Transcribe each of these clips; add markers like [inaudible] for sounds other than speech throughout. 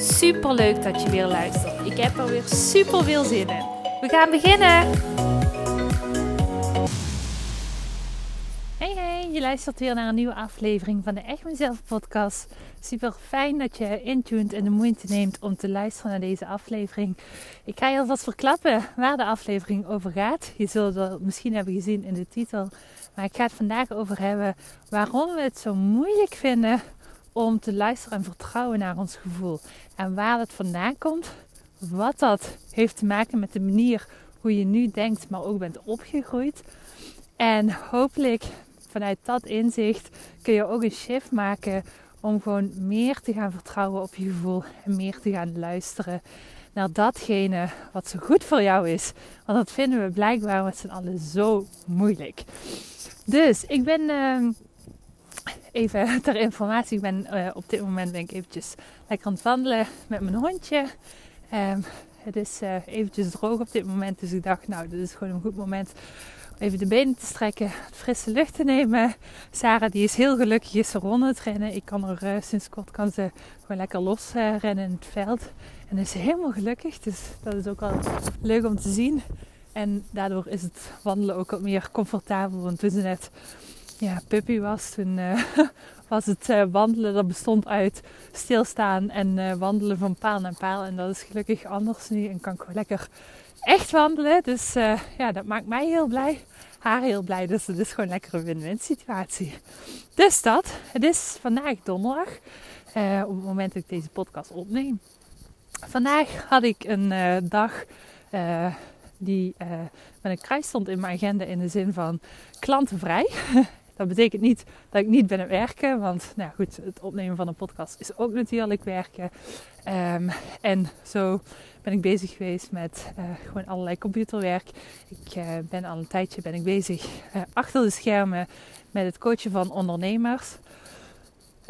Super leuk dat je weer luistert. Ik heb er weer super veel zin in. We gaan beginnen. Hey hey, je luistert weer naar een nieuwe aflevering van de Echt Mezelf podcast. Super fijn dat je intuned en de moeite neemt om te luisteren naar deze aflevering. Ik ga je alvast verklappen waar de aflevering over gaat. Je zult het misschien hebben gezien in de titel. Maar ik ga het vandaag over hebben waarom we het zo moeilijk vinden om te luisteren en vertrouwen naar ons gevoel. En waar het vandaan komt, wat dat heeft te maken met de manier hoe je nu denkt, maar ook bent opgegroeid. En hopelijk vanuit dat inzicht kun je ook een shift maken om gewoon meer te gaan vertrouwen op je gevoel en meer te gaan luisteren naar datgene wat zo goed voor jou is. Want dat vinden we blijkbaar met z'n allen zo moeilijk. Dus ik ben uh, even [laughs] ter informatie, ik ben uh, op dit moment ben ik eventjes lekker aan het wandelen met mijn hondje. Um, het is uh, eventjes droog op dit moment, dus ik dacht nou dit is gewoon een goed moment even de benen te strekken, frisse lucht te nemen. Sarah die is heel gelukkig, is er rond het rennen. Ik kan er uh, sinds kort kan ze gewoon lekker los rennen in het veld. En is helemaal gelukkig, dus dat is ook wel leuk om te zien. En daardoor is het wandelen ook wat meer comfortabel. Want toen ze net ja, puppy was, toen uh, [laughs] was het uh, wandelen, dat bestond uit stilstaan en uh, wandelen van paal naar paal. En dat is gelukkig anders nu en kan ik lekker echt wandelen. Dus ja, dat maakt mij heel blij, haar heel blij. Dus het is gewoon lekker een win-win situatie. Dus dat, het is vandaag donderdag, op het moment dat ik deze podcast opneem. Vandaag had ik een dag die met een kruis stond in mijn agenda in de zin van klantenvrij. [laughs] Dat betekent niet dat ik niet ben aan het werken, want nou goed, het opnemen van een podcast is ook natuurlijk werken. Um, en zo ben ik bezig geweest met uh, gewoon allerlei computerwerk. Ik uh, ben al een tijdje ben ik bezig uh, achter de schermen met het coachen van ondernemers.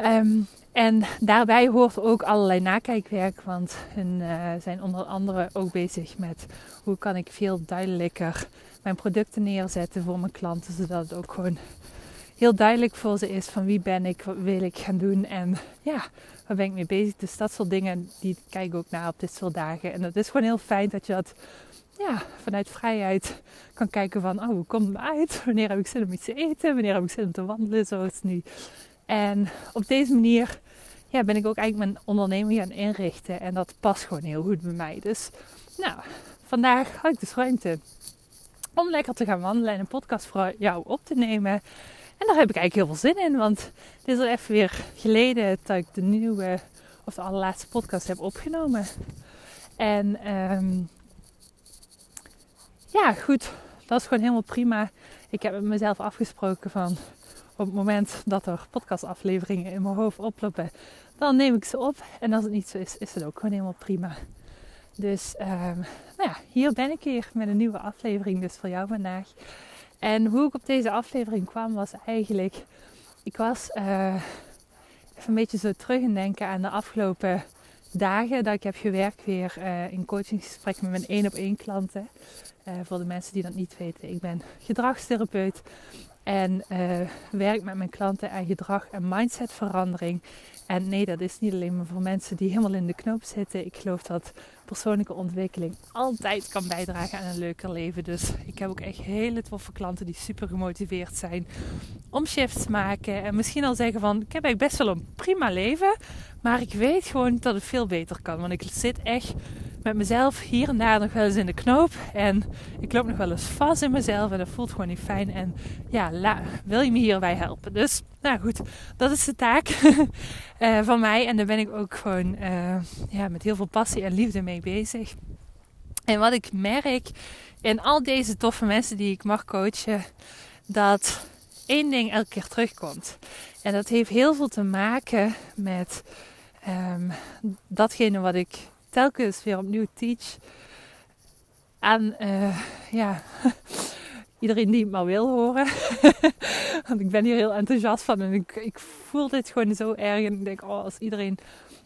Um, en daarbij hoort ook allerlei nakijkwerk, want hun zijn onder andere ook bezig met hoe kan ik veel duidelijker mijn producten neerzetten voor mijn klanten, zodat het ook gewoon heel duidelijk voor ze is van wie ben ik, wat wil ik gaan doen en [laughs] ja, waar ben ik mee bezig. Dus dat soort dingen, die kijk ik ook naar op dit soort dagen. En dat is gewoon heel fijn dat je dat ja, vanuit vrijheid kan kijken van, oh, hoe komt het uit? [laughs] Wanneer heb ik zin om iets te eten? Wanneer heb ik zin om te wandelen? Zo is het nu. En op deze manier ja, ben ik ook eigenlijk mijn onderneming gaan inrichten. En dat past gewoon heel goed bij mij. Dus nou, vandaag had ik dus ruimte om lekker te gaan wandelen en een podcast voor jou op te nemen. En daar heb ik eigenlijk heel veel zin in, want het is al even weer geleden dat ik de nieuwe of de allerlaatste podcast heb opgenomen. En um, ja, goed, dat is gewoon helemaal prima. Ik heb met mezelf afgesproken van op het moment dat er podcastafleveringen in mijn hoofd oplopen, dan neem ik ze op. En als het niet zo is, is het ook gewoon helemaal prima. Dus um, nou ja, hier ben ik weer met een nieuwe aflevering dus voor jou vandaag. En hoe ik op deze aflevering kwam was eigenlijk, ik was uh, even een beetje zo terug in denken aan de afgelopen dagen dat ik heb gewerkt weer uh, in coachingsgesprek met mijn één op één klanten. Uh, voor de mensen die dat niet weten, ik ben gedragstherapeut en werk met mijn klanten aan gedrag en mindsetverandering. En nee, dat is niet alleen maar voor mensen die helemaal in de knoop zitten. Ik geloof dat persoonlijke ontwikkeling altijd kan bijdragen aan een leuker leven. Dus ik heb ook echt hele toffe klanten die super gemotiveerd zijn om shifts te maken. En misschien al zeggen van, ik heb eigenlijk best wel een prima leven. Maar ik weet gewoon dat het veel beter kan. Want ik zit echt met mezelf hier en daar nog wel eens in de knoop. En ik loop nog wel eens vast in mezelf. En dat voelt gewoon niet fijn. En ja, la, wil je me hierbij helpen? Dus, nou goed, dat is de taak uh, [laughs] van mij. En daar ben ik ook gewoon uh, ja, met heel veel passie en liefde mee bezig. En wat ik merk in al deze toffe mensen die ik mag coachen, dat één ding elke keer terugkomt. En dat heeft heel veel te maken met um, datgene wat ik telkens weer opnieuw teach aan uh, ja, [laughs] iedereen die het maar wil horen. [laughs] Want ik ben hier heel enthousiast van en ik, ik voel dit gewoon zo erg. En ik denk, oh, als iedereen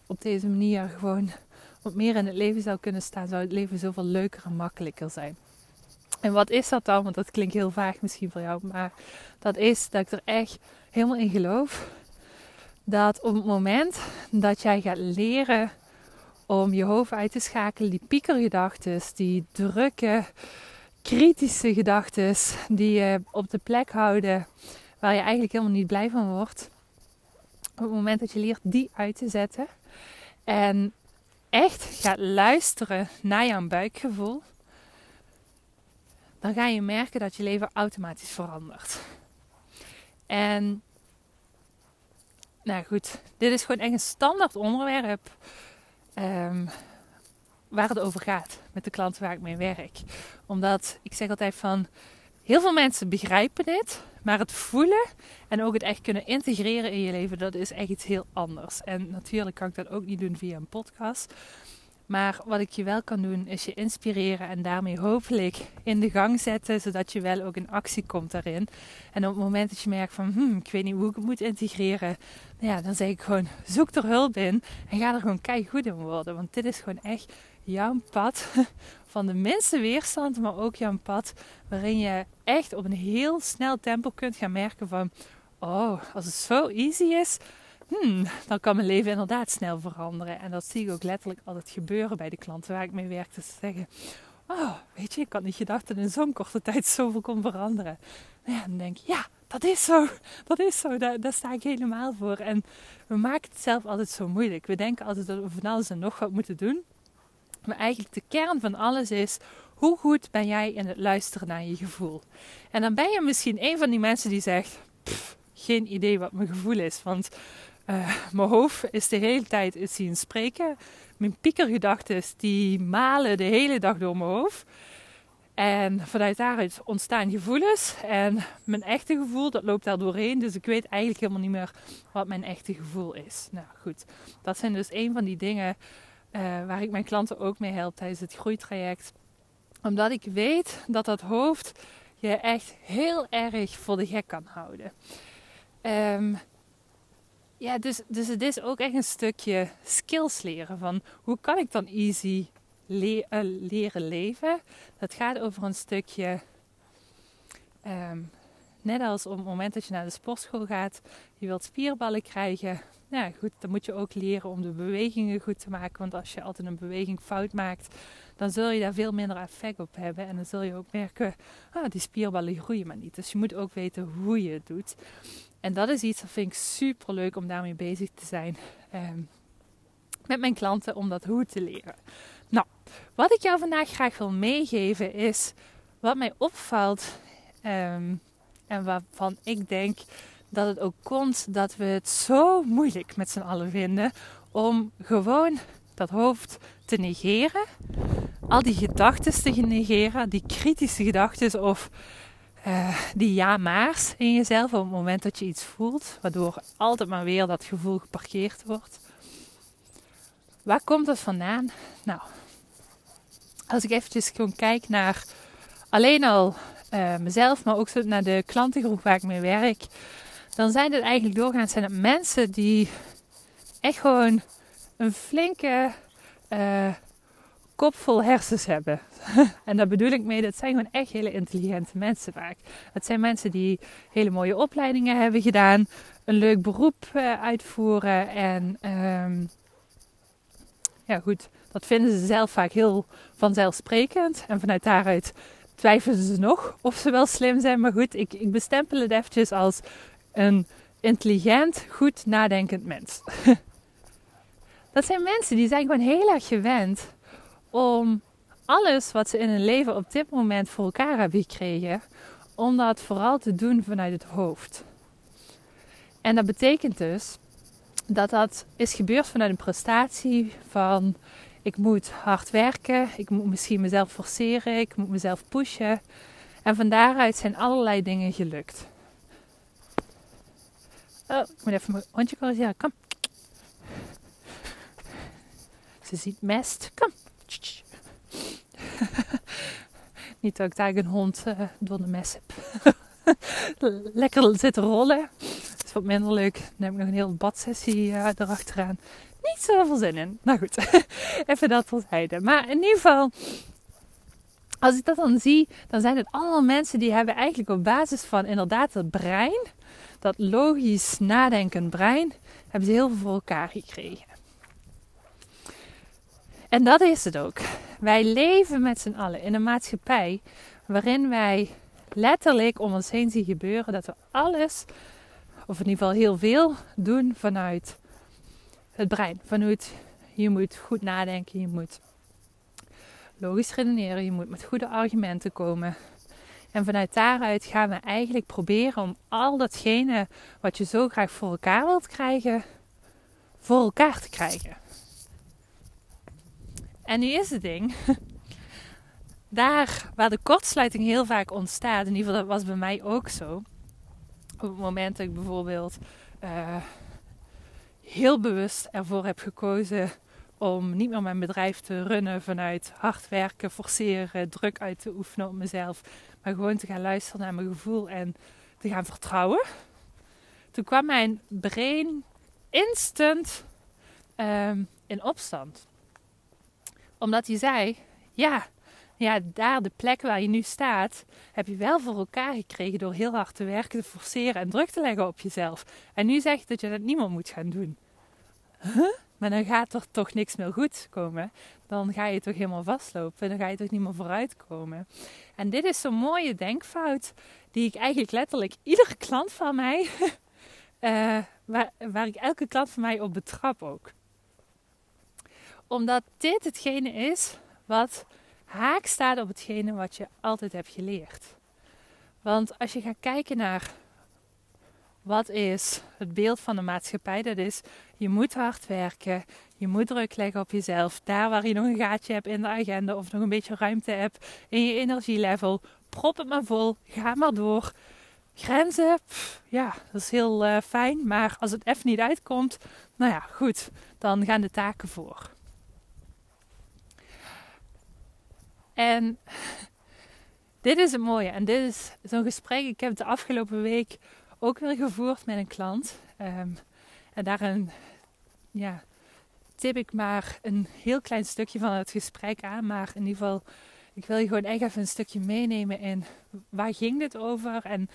op deze manier gewoon wat meer in het leven zou kunnen staan, zou het leven zoveel leuker en makkelijker zijn. En wat is dat dan? Want dat klinkt heel vaag misschien voor jou, maar dat is dat ik er echt helemaal in geloof dat op het moment dat jij gaat leren om je hoofd uit te schakelen, die piekergedachten, die drukke, kritische gedachten die je op de plek houden waar je eigenlijk helemaal niet blij van wordt. Op het moment dat je leert die uit te zetten en echt gaat luisteren naar jouw buikgevoel, dan ga je merken dat je leven automatisch verandert. En nou goed, dit is gewoon echt een standaard onderwerp um, waar het over gaat met de klanten waar ik mee werk. Omdat ik zeg altijd van heel veel mensen begrijpen dit, maar het voelen en ook het echt kunnen integreren in je leven, dat is echt iets heel anders. En natuurlijk kan ik dat ook niet doen via een podcast. Maar wat ik je wel kan doen, is je inspireren en daarmee hopelijk in de gang zetten, zodat je wel ook in actie komt daarin. En op het moment dat je merkt van, hmm, ik weet niet hoe ik het moet integreren, nou ja, dan zeg ik gewoon, zoek er hulp in en ga er gewoon kei goed in worden. Want dit is gewoon echt jouw pad [laughs] van de minste weerstand, maar ook jouw pad waarin je echt op een heel snel tempo kunt gaan merken van, oh, als het zo easy is, hmm, dan kan mijn leven inderdaad snel veranderen. En dat zie ik ook letterlijk altijd gebeuren bij de klanten waar ik mee werk. Dus zeggen, oh, weet je, ik had niet gedacht dat in zo'n korte tijd zoveel kon veranderen. Ja, dan denk ik, ja, dat is zo. Dat is zo. Daar, daar, sta ik helemaal voor. En we maken het zelf altijd zo moeilijk. We denken altijd dat we van alles en nog wat moeten doen. Maar eigenlijk de kern van alles is, hoe goed ben jij in het luisteren naar je gevoel? En dan ben je misschien een van die mensen die zegt, geen idee wat mijn gevoel is. Want uh, mijn hoofd is de hele tijd is zien spreken. Mijn piekergedachten die malen de hele dag door mijn hoofd. En vanuit daaruit ontstaan gevoelens. En mijn echte gevoel, dat loopt daar doorheen. Dus ik weet eigenlijk helemaal niet meer wat mijn echte gevoel is. Nou goed, dat zijn dus een van die dingen uh, waar ik mijn klanten ook mee help tijdens het groeitraject. Omdat ik weet dat dat hoofd je echt heel erg voor de gek kan houden. Um, ja, dus, dus het is ook echt een stukje skills leren. Van hoe kan ik dan easy le uh, leren leven? Dat gaat over een stukje. Um, net als op het moment dat je naar de sportschool gaat, je wilt spierballen krijgen. Ja, goed, dan moet je ook leren om de bewegingen goed te maken. Want als je altijd een beweging fout maakt, dan zul je daar veel minder effect op hebben. En dan zul je ook merken, ah, die spierballen groeien maar niet. Dus je moet ook weten hoe je het doet. En dat is iets dat vind ik super leuk om daarmee bezig te zijn. Ehm, met mijn klanten om dat goed te leren. Nou, wat ik jou vandaag graag wil meegeven is wat mij opvalt um, en waarvan ik denk dat het ook komt dat we het zo moeilijk met z'n allen vinden om gewoon dat hoofd te negeren, al die gedachten te negeren, die kritische gedachten of uh, die ja-maars in jezelf op het moment dat je iets voelt, waardoor altijd maar weer dat gevoel geparkeerd wordt. Waar komt dat vandaan? Nou, als ik eventjes gewoon kijk naar alleen al uh, mezelf, maar ook naar de klantengroep waar ik mee werk, dan zijn het eigenlijk doorgaans zijn het mensen die echt gewoon een flinke uh, kop vol hersens hebben. [laughs] en daar bedoel ik mee, dat zijn gewoon echt hele intelligente mensen vaak. Het zijn mensen die hele mooie opleidingen hebben gedaan, een leuk beroep uh, uitvoeren en um, ja goed, dat vinden ze zelf vaak heel vanzelfsprekend. En vanuit daaruit twijfelen ze nog of ze wel slim zijn. Maar goed, ik, ik bestempel het eventjes als een intelligent, goed nadenkend mens. [laughs] dat zijn mensen die zijn gewoon heel erg gewend om alles wat ze in hun leven op dit moment voor elkaar hebben gekregen, om dat vooral te doen vanuit het hoofd. En dat betekent dus dat dat is gebeurd vanuit een prestatie van ik moet hard werken, ik moet misschien mezelf forceren, ik moet mezelf pushen. En van daaruit zijn allerlei dingen gelukt. Oh, ik moet even mijn hondje corrigeren. Kom. buiten ziet mest. Kom. [laughs] Niet dat ik daar een hond uh, door de mes heb. [laughs] Lekker zitten rollen. Dat is wat minder leuk. Dan heb ik nog een hele badsessie uh, erachteraan. Niet zoveel zin in. Nou goed, [laughs] even dat terzijde. Maar in ieder geval, als ik dat dan zie, dan zijn het allemaal mensen die hebben eigenlijk op basis van inderdaad het brein, dat logisch nadenkend brein, hebben ze heel veel voor elkaar gekregen. En dat is het ook. Wij leven met z'n allen in een maatschappij waarin wij letterlijk om ons heen zien gebeuren dat we alles, of in ieder geval heel veel, doen vanuit het brein. Vanuit je moet goed nadenken, je moet logisch redeneren, je moet met goede argumenten komen. En vanuit daaruit gaan we eigenlijk proberen om al datgene wat je zo graag voor elkaar wilt krijgen, voor elkaar te krijgen. En nu is het ding, daar waar de kortsluiting heel vaak ontstaat, in ieder geval dat was bij mij ook zo. Op het moment dat ik bijvoorbeeld uh, heel bewust ervoor heb gekozen om niet meer mijn bedrijf te runnen vanuit hard werken, forceren, druk uit te oefenen op mezelf, maar gewoon te gaan luisteren naar mijn gevoel en te gaan vertrouwen. Toen kwam mijn brein instant um, in opstand. Omdat hij zei: Ja, ja, daar de plek waar je nu staat, heb je wel voor elkaar gekregen door heel hard te werken, te forceren en druk te leggen op jezelf. En nu zeg je dat je dat niet meer moet gaan doen. Huh? Maar dan gaat er toch niks meer goed komen. Dan ga je toch helemaal vastlopen. Dan ga je toch niet meer vooruitkomen. En dit is zo'n mooie denkfout die ik eigenlijk letterlijk iedere klant van mij, uh, [laughs] waar, waar ik elke klant van mij op betrap ook. Omdat dit hetgene is wat haak staat op hetgene wat je altijd hebt geleerd. Want als je gaat kijken naar wat is het beeld van de maatschappij, dat is je moet hard werken, je moet druk leggen op jezelf. Daar waar je nog een gaatje hebt in de agenda of nog een beetje ruimte hebt in je energielevel, prop het maar vol, ga maar door. Grenzen, ja, dat is heel uh, fijn, maar als het even niet uitkomt, nou ja, goed, dan gaan de taken voor. En [laughs] dit is het mooie. En dit is zo'n gesprek. Ik heb de afgelopen week ook weer gevoerd met een klant. Um, en daarin ja, tip ik maar een heel klein stukje van het gesprek aan. Maar in ieder geval, ik wil je gewoon echt even een stukje meenemen in waar ging dit over. En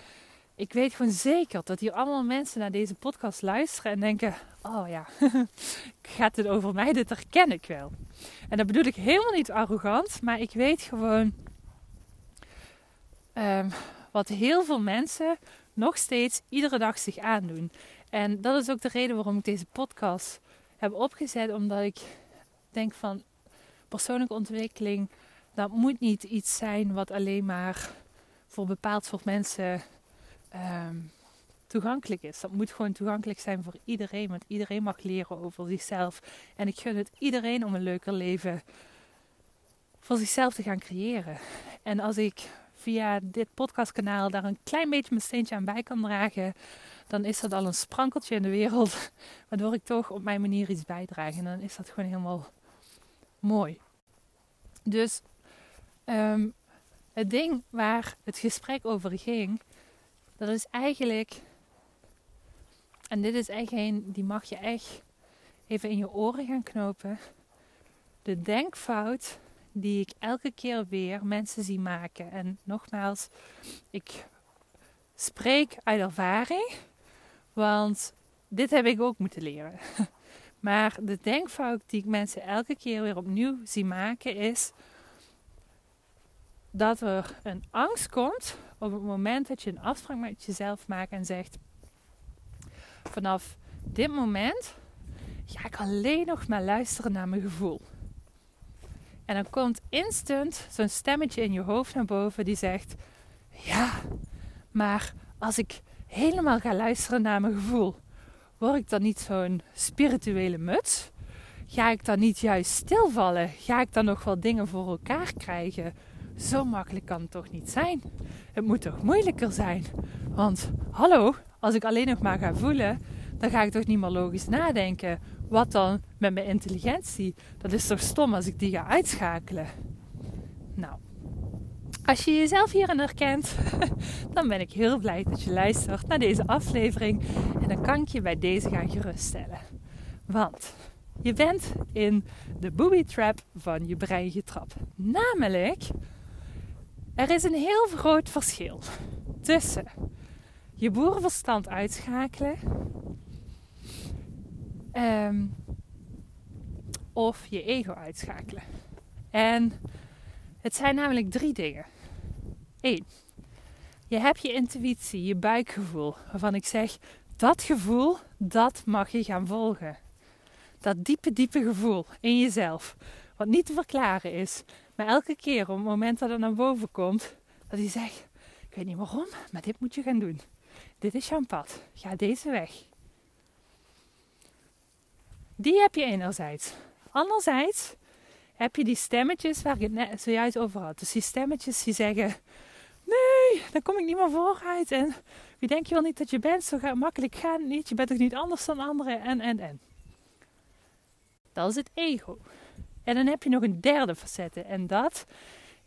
ik weet gewoon zeker dat hier allemaal mensen naar deze podcast luisteren en denken: Oh ja, [laughs] gaat het over mij? Dit herken ik wel. En dat bedoel ik helemaal niet arrogant, maar ik weet gewoon um, wat heel veel mensen nog steeds iedere dag zich aandoen. En dat is ook de reden waarom ik deze podcast heb opgezet, omdat ik denk van persoonlijke ontwikkeling, dat moet niet iets zijn wat alleen maar voor bepaald soort mensen um, toegankelijk is. Dat moet gewoon toegankelijk zijn voor iedereen, want iedereen mag leren over zichzelf. En ik gun het iedereen om een leuker leven voor zichzelf te gaan creëren. En als ik via dit podcastkanaal daar een klein beetje mijn steentje aan bij kan dragen, dan is dat al een sprankeltje in de wereld, [laughs] waardoor ik toch op mijn manier iets bijdraag. En dan is dat gewoon helemaal mooi. Dus um, het ding waar het gesprek over ging, dat is eigenlijk, en dit is echt een, die mag je echt even in je oren gaan knopen. De denkfout die ik elke keer weer mensen zie maken. En nogmaals, ik spreek uit ervaring, want dit heb ik ook moeten leren. [laughs] Maar de denkfout die ik mensen elke keer weer opnieuw zie maken is dat er een angst komt op het moment dat je een afspraak met jezelf maakt en zegt: Vanaf dit moment ga ik alleen nog maar luisteren naar mijn gevoel. En dan komt instant zo'n stemmetje in je hoofd naar boven die zegt: Ja, maar als ik helemaal ga luisteren naar mijn gevoel, word ik dan niet zo'n spirituele muts? Ga ik dan niet juist stilvallen? Ga ik dan nog wel dingen voor elkaar krijgen? Zo makkelijk kan het toch niet zijn? Het moet toch moeilijker zijn? Want hallo, als ik alleen nog maar ga voelen, dan ga ik toch niet meer logisch nadenken. wat dan met mijn intelligentie? Dat is toch stom als ik die ga uitschakelen? Nou, als je jezelf hierin herkent, [laughs] dan ben ik heel blij dat je luistert naar deze aflevering. En dan kan ik je bij deze gaan geruststellen. Want je bent in de booby trap van je brein getrapt. Namelijk, er is een heel groot verschil tussen je boerenverstand uitschakelen um, of je ego uitschakelen. En het zijn namelijk drie dingen. Eén, je hebt je intuïtie, je buikgevoel, waarvan ik zeg, dat gevoel, dat mag je gaan volgen. Dat diepe, diepe gevoel in jezelf, wat niet te verklaren is, maar elke keer op het moment dat het naar boven komt, dat hij zegt, ik weet niet waarom, maar dit moet je gaan doen. Dit is jouw pad, ga deze weg. Die heb je enerzijds. Anderzijds heb je die stemmetjes waar ik het net zojuist over had. Dus die stemmetjes die zeggen: Nee, dan kom ik niet meer vooruit. En wie denk je wel niet dat je bent? Zo makkelijk gaat het niet. Je bent toch niet anders dan anderen? En, en, en. Dat is het ego. En dan heb je nog een derde facette. En dat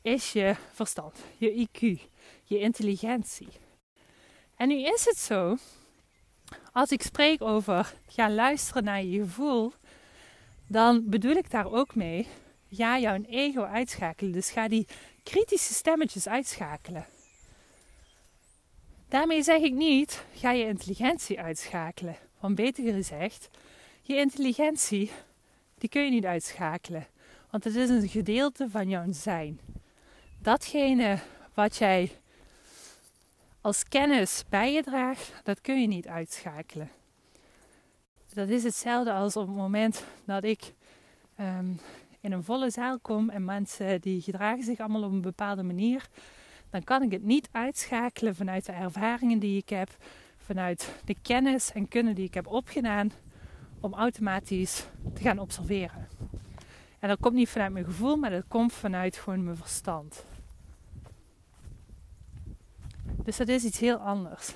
is je verstand, je IQ, je intelligentie. En nu is het zo, als ik spreek over ga luisteren naar je gevoel, dan bedoel ik daar ook mee, ga jouw ego uitschakelen. Dus ga die kritische stemmetjes uitschakelen. Daarmee zeg ik niet, ga je intelligentie uitschakelen. Want beter gezegd, je intelligentie, die kun je niet uitschakelen. Want het is een gedeelte van jouw zijn. Datgene wat jij als kennis bij je draagt, dat kun je niet uitschakelen. Dat is hetzelfde als op het moment dat ik ehm, in een volle zaal kom en mensen die gedragen zich allemaal op een bepaalde manier, dan kan ik het niet uitschakelen vanuit de ervaringen die ik heb, vanuit de kennis en kunnen die ik heb opgedaan, om automatisch te gaan observeren. En dat komt niet vanuit mijn gevoel, maar dat komt vanuit gewoon mijn verstand. Dus dat is iets heel anders.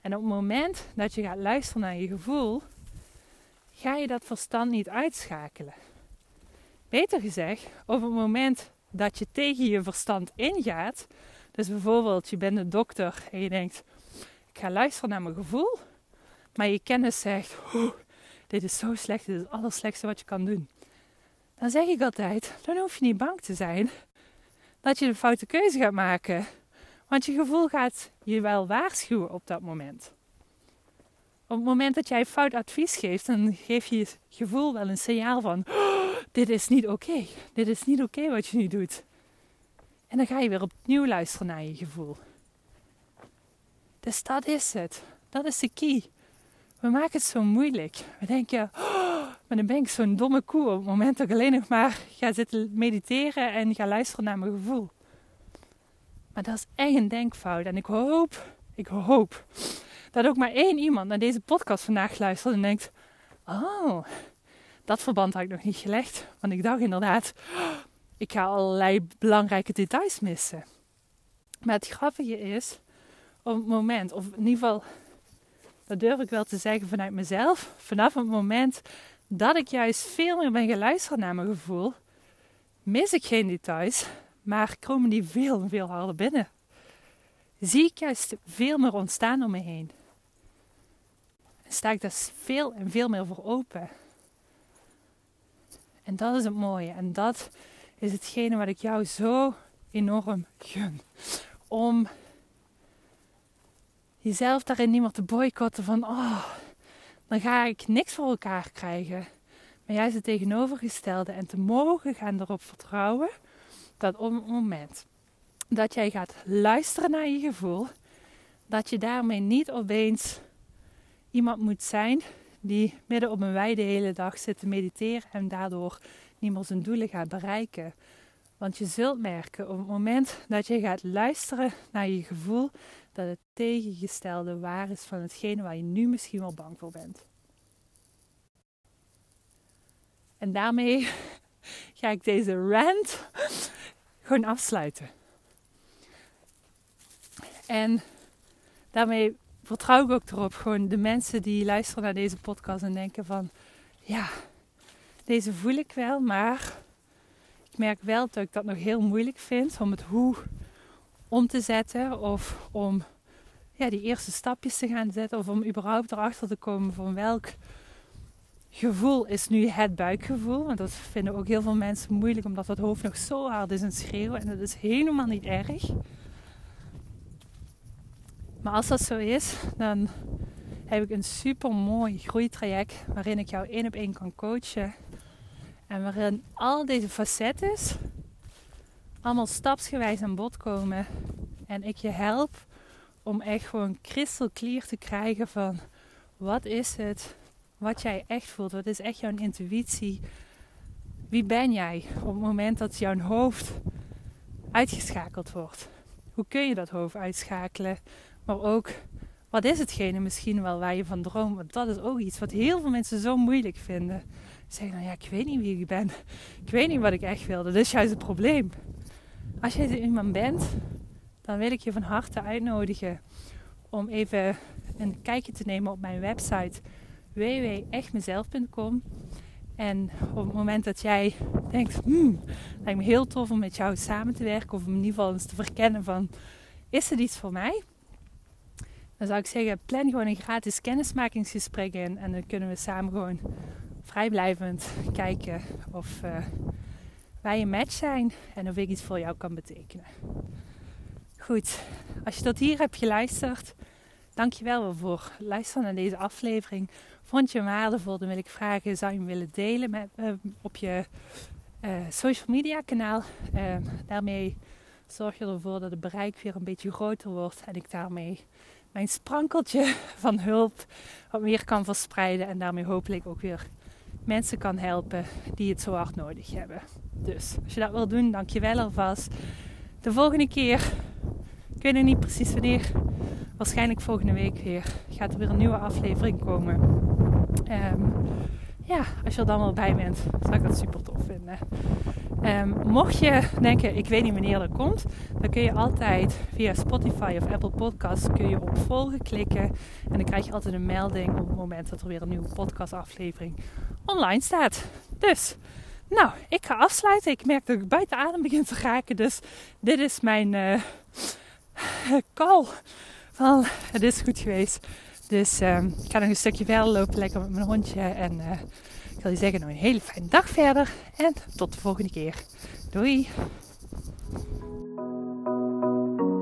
En op het moment dat je gaat luisteren naar je gevoel, ga je dat verstand niet uitschakelen. Beter gezegd, op het moment dat je tegen je verstand ingaat, dus bijvoorbeeld je bent een dokter en je denkt, ik ga luisteren naar mijn gevoel, maar je kennis zegt, dit is zo slecht, dit is het allerslechtste wat je kan doen. Dan zeg ik altijd, dan hoef je niet bang te zijn dat je een foute keuze gaat maken. Want je gevoel gaat je wel waarschuwen op dat moment. Op het moment dat jij fout advies geeft, dan geef je je gevoel wel een signaal van: oh, dit is niet oké. Dit is niet oké wat je nu doet. En dan ga je weer opnieuw luisteren naar je gevoel. Dus dat is het. Dat is de key. We maken het zo moeilijk. We denken, oh, maar dan ben ik zo'n domme koe op het moment dat ik alleen nog maar ga zitten mediteren en ga luisteren naar mijn gevoel. Maar dat is echt een denkfout. En ik hoop, ik hoop dat ook maar één iemand naar deze podcast vandaag luistert en denkt: Oh, dat verband had ik nog niet gelegd. Want ik dacht inderdaad, ik ga allerlei belangrijke details missen. Maar het grappige is, op het moment, of in ieder geval, dat durf ik wel te zeggen vanuit mezelf, vanaf het moment dat ik juist veel meer ben geluisterd naar mijn gevoel, mis ik geen details, maar komen die veel en veel harder binnen. Zie ik juist veel meer ontstaan om me heen. En sta ik daar veel en veel meer voor open. En dat is het mooie. En dat is hetgene wat ik jou zo enorm gun. Om jezelf daarin niet meer te boycotten van, oh, dan ga ik niks voor elkaar krijgen. Maar juist het tegenovergestelde en te mogen gaan erop vertrouwen dat op het moment dat jij gaat luisteren naar je gevoel, dat je daarmee niet opeens iemand moet zijn die midden op een wei de hele dag zit te mediteren en daardoor niet meer zijn doelen gaat bereiken. Want je zult merken op het moment dat je gaat luisteren naar je gevoel, dat het tegengestelde waar is van hetgene waar je nu misschien wel bang voor bent. En daarmee [laughs] ga ik deze rant gewoon afsluiten. En daarmee vertrouw ik ook erop, gewoon de mensen die luisteren naar deze podcast en denken van, ja, deze voel ik wel, maar ik merk wel dat ik dat nog heel moeilijk vind om het hoe om te zetten of om ja, die eerste stapjes te gaan zetten of om überhaupt erachter te komen van welk gevoel is nu het buikgevoel. Want dat vinden ook heel veel mensen moeilijk omdat het hoofd nog zo hard is en schreeuwen en dat is helemaal niet erg. Maar als dat zo is, dan heb ik een super mooi groeitraject waarin ik jou één op één kan coachen. En waarin al deze facetten allemaal stapsgewijs aan bod komen. En ik je help om echt gewoon crystal clear te krijgen van wat is het wat jij echt voelt. Wat is echt jouw intuïtie? Wie ben jij op het moment dat jouw hoofd uitgeschakeld wordt? Hoe kun je dat hoofd uitschakelen? Maar ook, wat is hetgene misschien wel waar je van droomt? Want dat is ook iets wat heel veel mensen zo moeilijk vinden. Ze zeggen dan, ja, ik weet niet wie ik ben. Ik weet niet wat ik echt wil. Dat is juist het probleem. Als jij zo iemand bent, dan wil ik je van harte uitnodigen om even een kijkje te nemen op mijn website www.echtmezelf.com. En op het moment dat jij denkt, hmm, lijkt me heel tof om met jou samen te werken, of in ieder geval eens te verkennen van, is er iets voor mij? Dan zou ik zeggen, plan gewoon een gratis kennismakingsgesprek in en dan kunnen we samen gewoon vrijblijvend kijken of uh, wij een match zijn en of ik iets voor jou kan betekenen. Goed, als je tot hier hebt geluisterd, dankjewel voor het luisteren naar deze aflevering. Vond je hem waardevol, dan wil ik vragen, zou je hem willen delen met, uh, op je uh, social media kanaal. Uh, daarmee zorg je ervoor dat het bereik weer een beetje groter wordt en ik daarmee mijn sprankeltje [laughs] van hulp wat meer kan verspreiden en daarmee hopelijk ook weer mensen kan helpen die het zo hard nodig hebben. Dus als je dat wil doen, dank je wel alvast. De volgende keer, ik weet niet precies wanneer, waarschijnlijk volgende week weer, gaat er weer een nieuwe aflevering komen. Um, ja, als je er dan wel bij bent, zou ik dat super tof vinden. Um, mocht je denken, ik weet niet wanneer dat komt, dan kun je altijd via Spotify of Apple Podcasts kun je op volgen klikken. En dan krijg je altijd een melding op het moment dat er weer een nieuwe podcastaflevering online staat. Dus, nou, ik ga afsluiten. Ik merk dat ik buiten adem begin te raken. Dus dit is mijn uh, call van het is goed geweest. Dus uh, ik ga nog een stukje verder lopen, lekker met mijn hondje. En uh, ik wil je zeggen, nog een hele fijne dag verder. En tot de volgende keer. Doei!